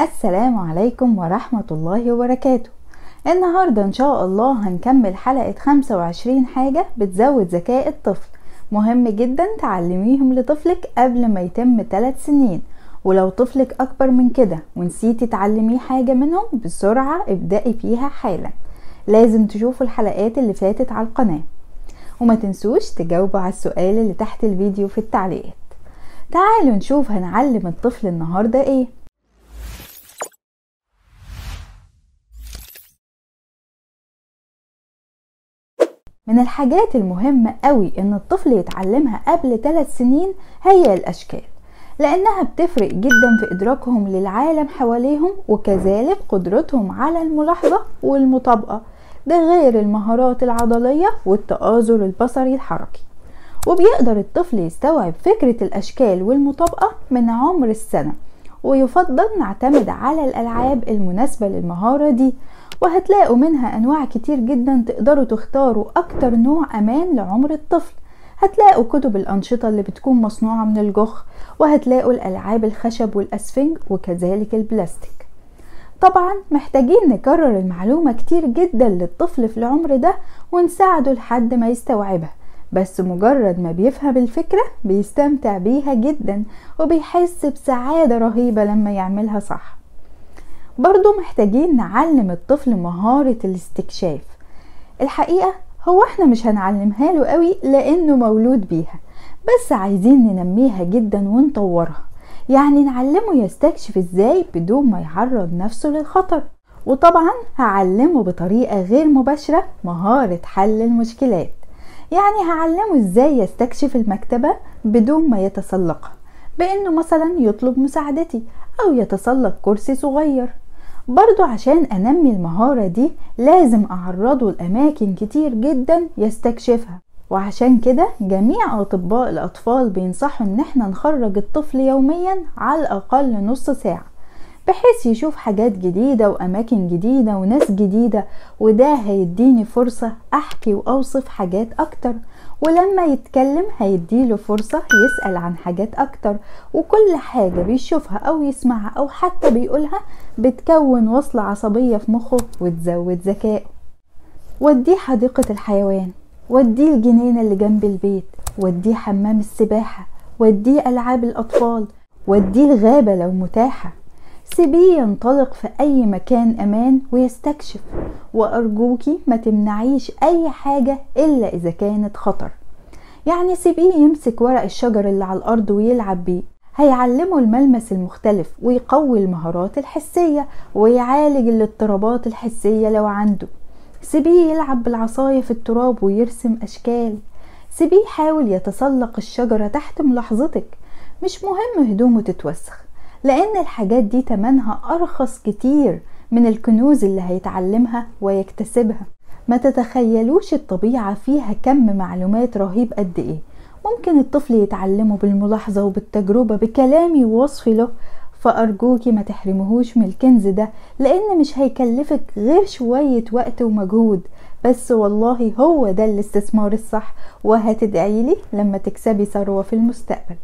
السلام عليكم ورحمة الله وبركاته. النهاردة إن شاء الله هنكمل حلقة 25 حاجة بتزود ذكاء الطفل. مهم جدا تعلميهم لطفلك قبل ما يتم 3 سنين ولو طفلك أكبر من كده ونسيتي تعلميه حاجة منهم بسرعة ابدأي فيها حالا. لازم تشوفوا الحلقات اللي فاتت على القناة. وما تنسوش تجاوبوا على السؤال اللي تحت الفيديو في التعليقات. تعالوا نشوف هنعلم الطفل النهاردة إيه. من الحاجات المهمة قوي إن الطفل يتعلمها قبل 3 سنين هي الأشكال لأنها بتفرق جدا في إدراكهم للعالم حواليهم وكذلك قدرتهم على الملاحظة والمطابقة ده غير المهارات العضلية والتآزر البصري الحركي. وبيقدر الطفل يستوعب فكرة الأشكال والمطابقة من عمر السنة ويفضل نعتمد على الألعاب المناسبة للمهارة دي. وهتلاقوا منها أنواع كتير جدا تقدروا تختاروا أكتر نوع أمان لعمر الطفل. هتلاقوا كتب الأنشطة اللي بتكون مصنوعة من الجخ وهتلاقوا الألعاب الخشب والأسفنج وكذلك البلاستيك. طبعا محتاجين نكرر المعلومة كتير جدا للطفل في العمر ده ونساعده لحد ما يستوعبها بس مجرد ما بيفهم الفكرة بيستمتع بيها جدا وبيحس بسعادة رهيبة لما يعملها صح. برضو محتاجين نعلم الطفل مهارة الاستكشاف. الحقيقة هو إحنا مش هنعلمها له قوي لأنه مولود بيها بس عايزين ننميها جدا ونطورها. يعني نعلمه يستكشف إزاي بدون ما يعرض نفسه للخطر. وطبعا هعلمه بطريقة غير مباشرة مهارة حل المشكلات. يعني هعلمه إزاي يستكشف المكتبة بدون ما يتسلقها بأنه مثلا يطلب مساعدتي أو يتسلق كرسي صغير. برضو عشان أنمي المهارة دي لازم أعرضه لأماكن كتير جدا يستكشفها. وعشان كده جميع أطباء الأطفال بينصحوا إن إحنا نخرج الطفل يوميا على الأقل نص ساعة بحيث يشوف حاجات جديدة وأماكن جديدة وناس جديدة وده هيديني فرصة أحكي وأوصف حاجات أكتر. ولما يتكلم هيديله فرصة يسأل عن حاجات أكتر وكل حاجة بيشوفها أو يسمعها أو حتى بيقولها بتكون وصلة عصبية في مخه وتزود ذكائه. وديه حديقة الحيوان وديه الجنينة اللي جنب البيت وديه حمام السباحة وديه ألعاب الأطفال وديه الغابة لو متاحة. سيبيه ينطلق في أي مكان أمان ويستكشف وأرجوكي ما تمنعيش أي حاجة إلا إذا كانت خطر. يعني سيبيه يمسك ورق الشجر اللي على الأرض ويلعب بيه. هيعلمه الملمس المختلف ويقوي المهارات الحسية ويعالج الاضطرابات الحسية لو عنده. سيبيه يلعب بالعصاية في التراب ويرسم أشكال. سيبيه يحاول يتسلق الشجرة تحت ملاحظتك. مش مهم هدومه تتوسخ. لأن الحاجات دي تمنها أرخص كتير من الكنوز اللي هيتعلمها ويكتسبها. ما تتخيلوش الطبيعة فيها كم معلومات رهيب قد إيه. ممكن الطفل يتعلمه بالملاحظة وبالتجربة بكلامي ووصفي له. فأرجوكي ما تحرمهوش من الكنز ده لأن مش هيكلفك غير شوية وقت ومجهود. بس والله هو ده الاستثمار الصح وهتدعيلي لما تكسبي ثروة في المستقبل.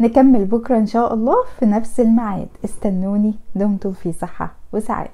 نكمل بكرة إن شاء الله في نفس الميعاد. استنوني. دمتم في صحة وسعادة.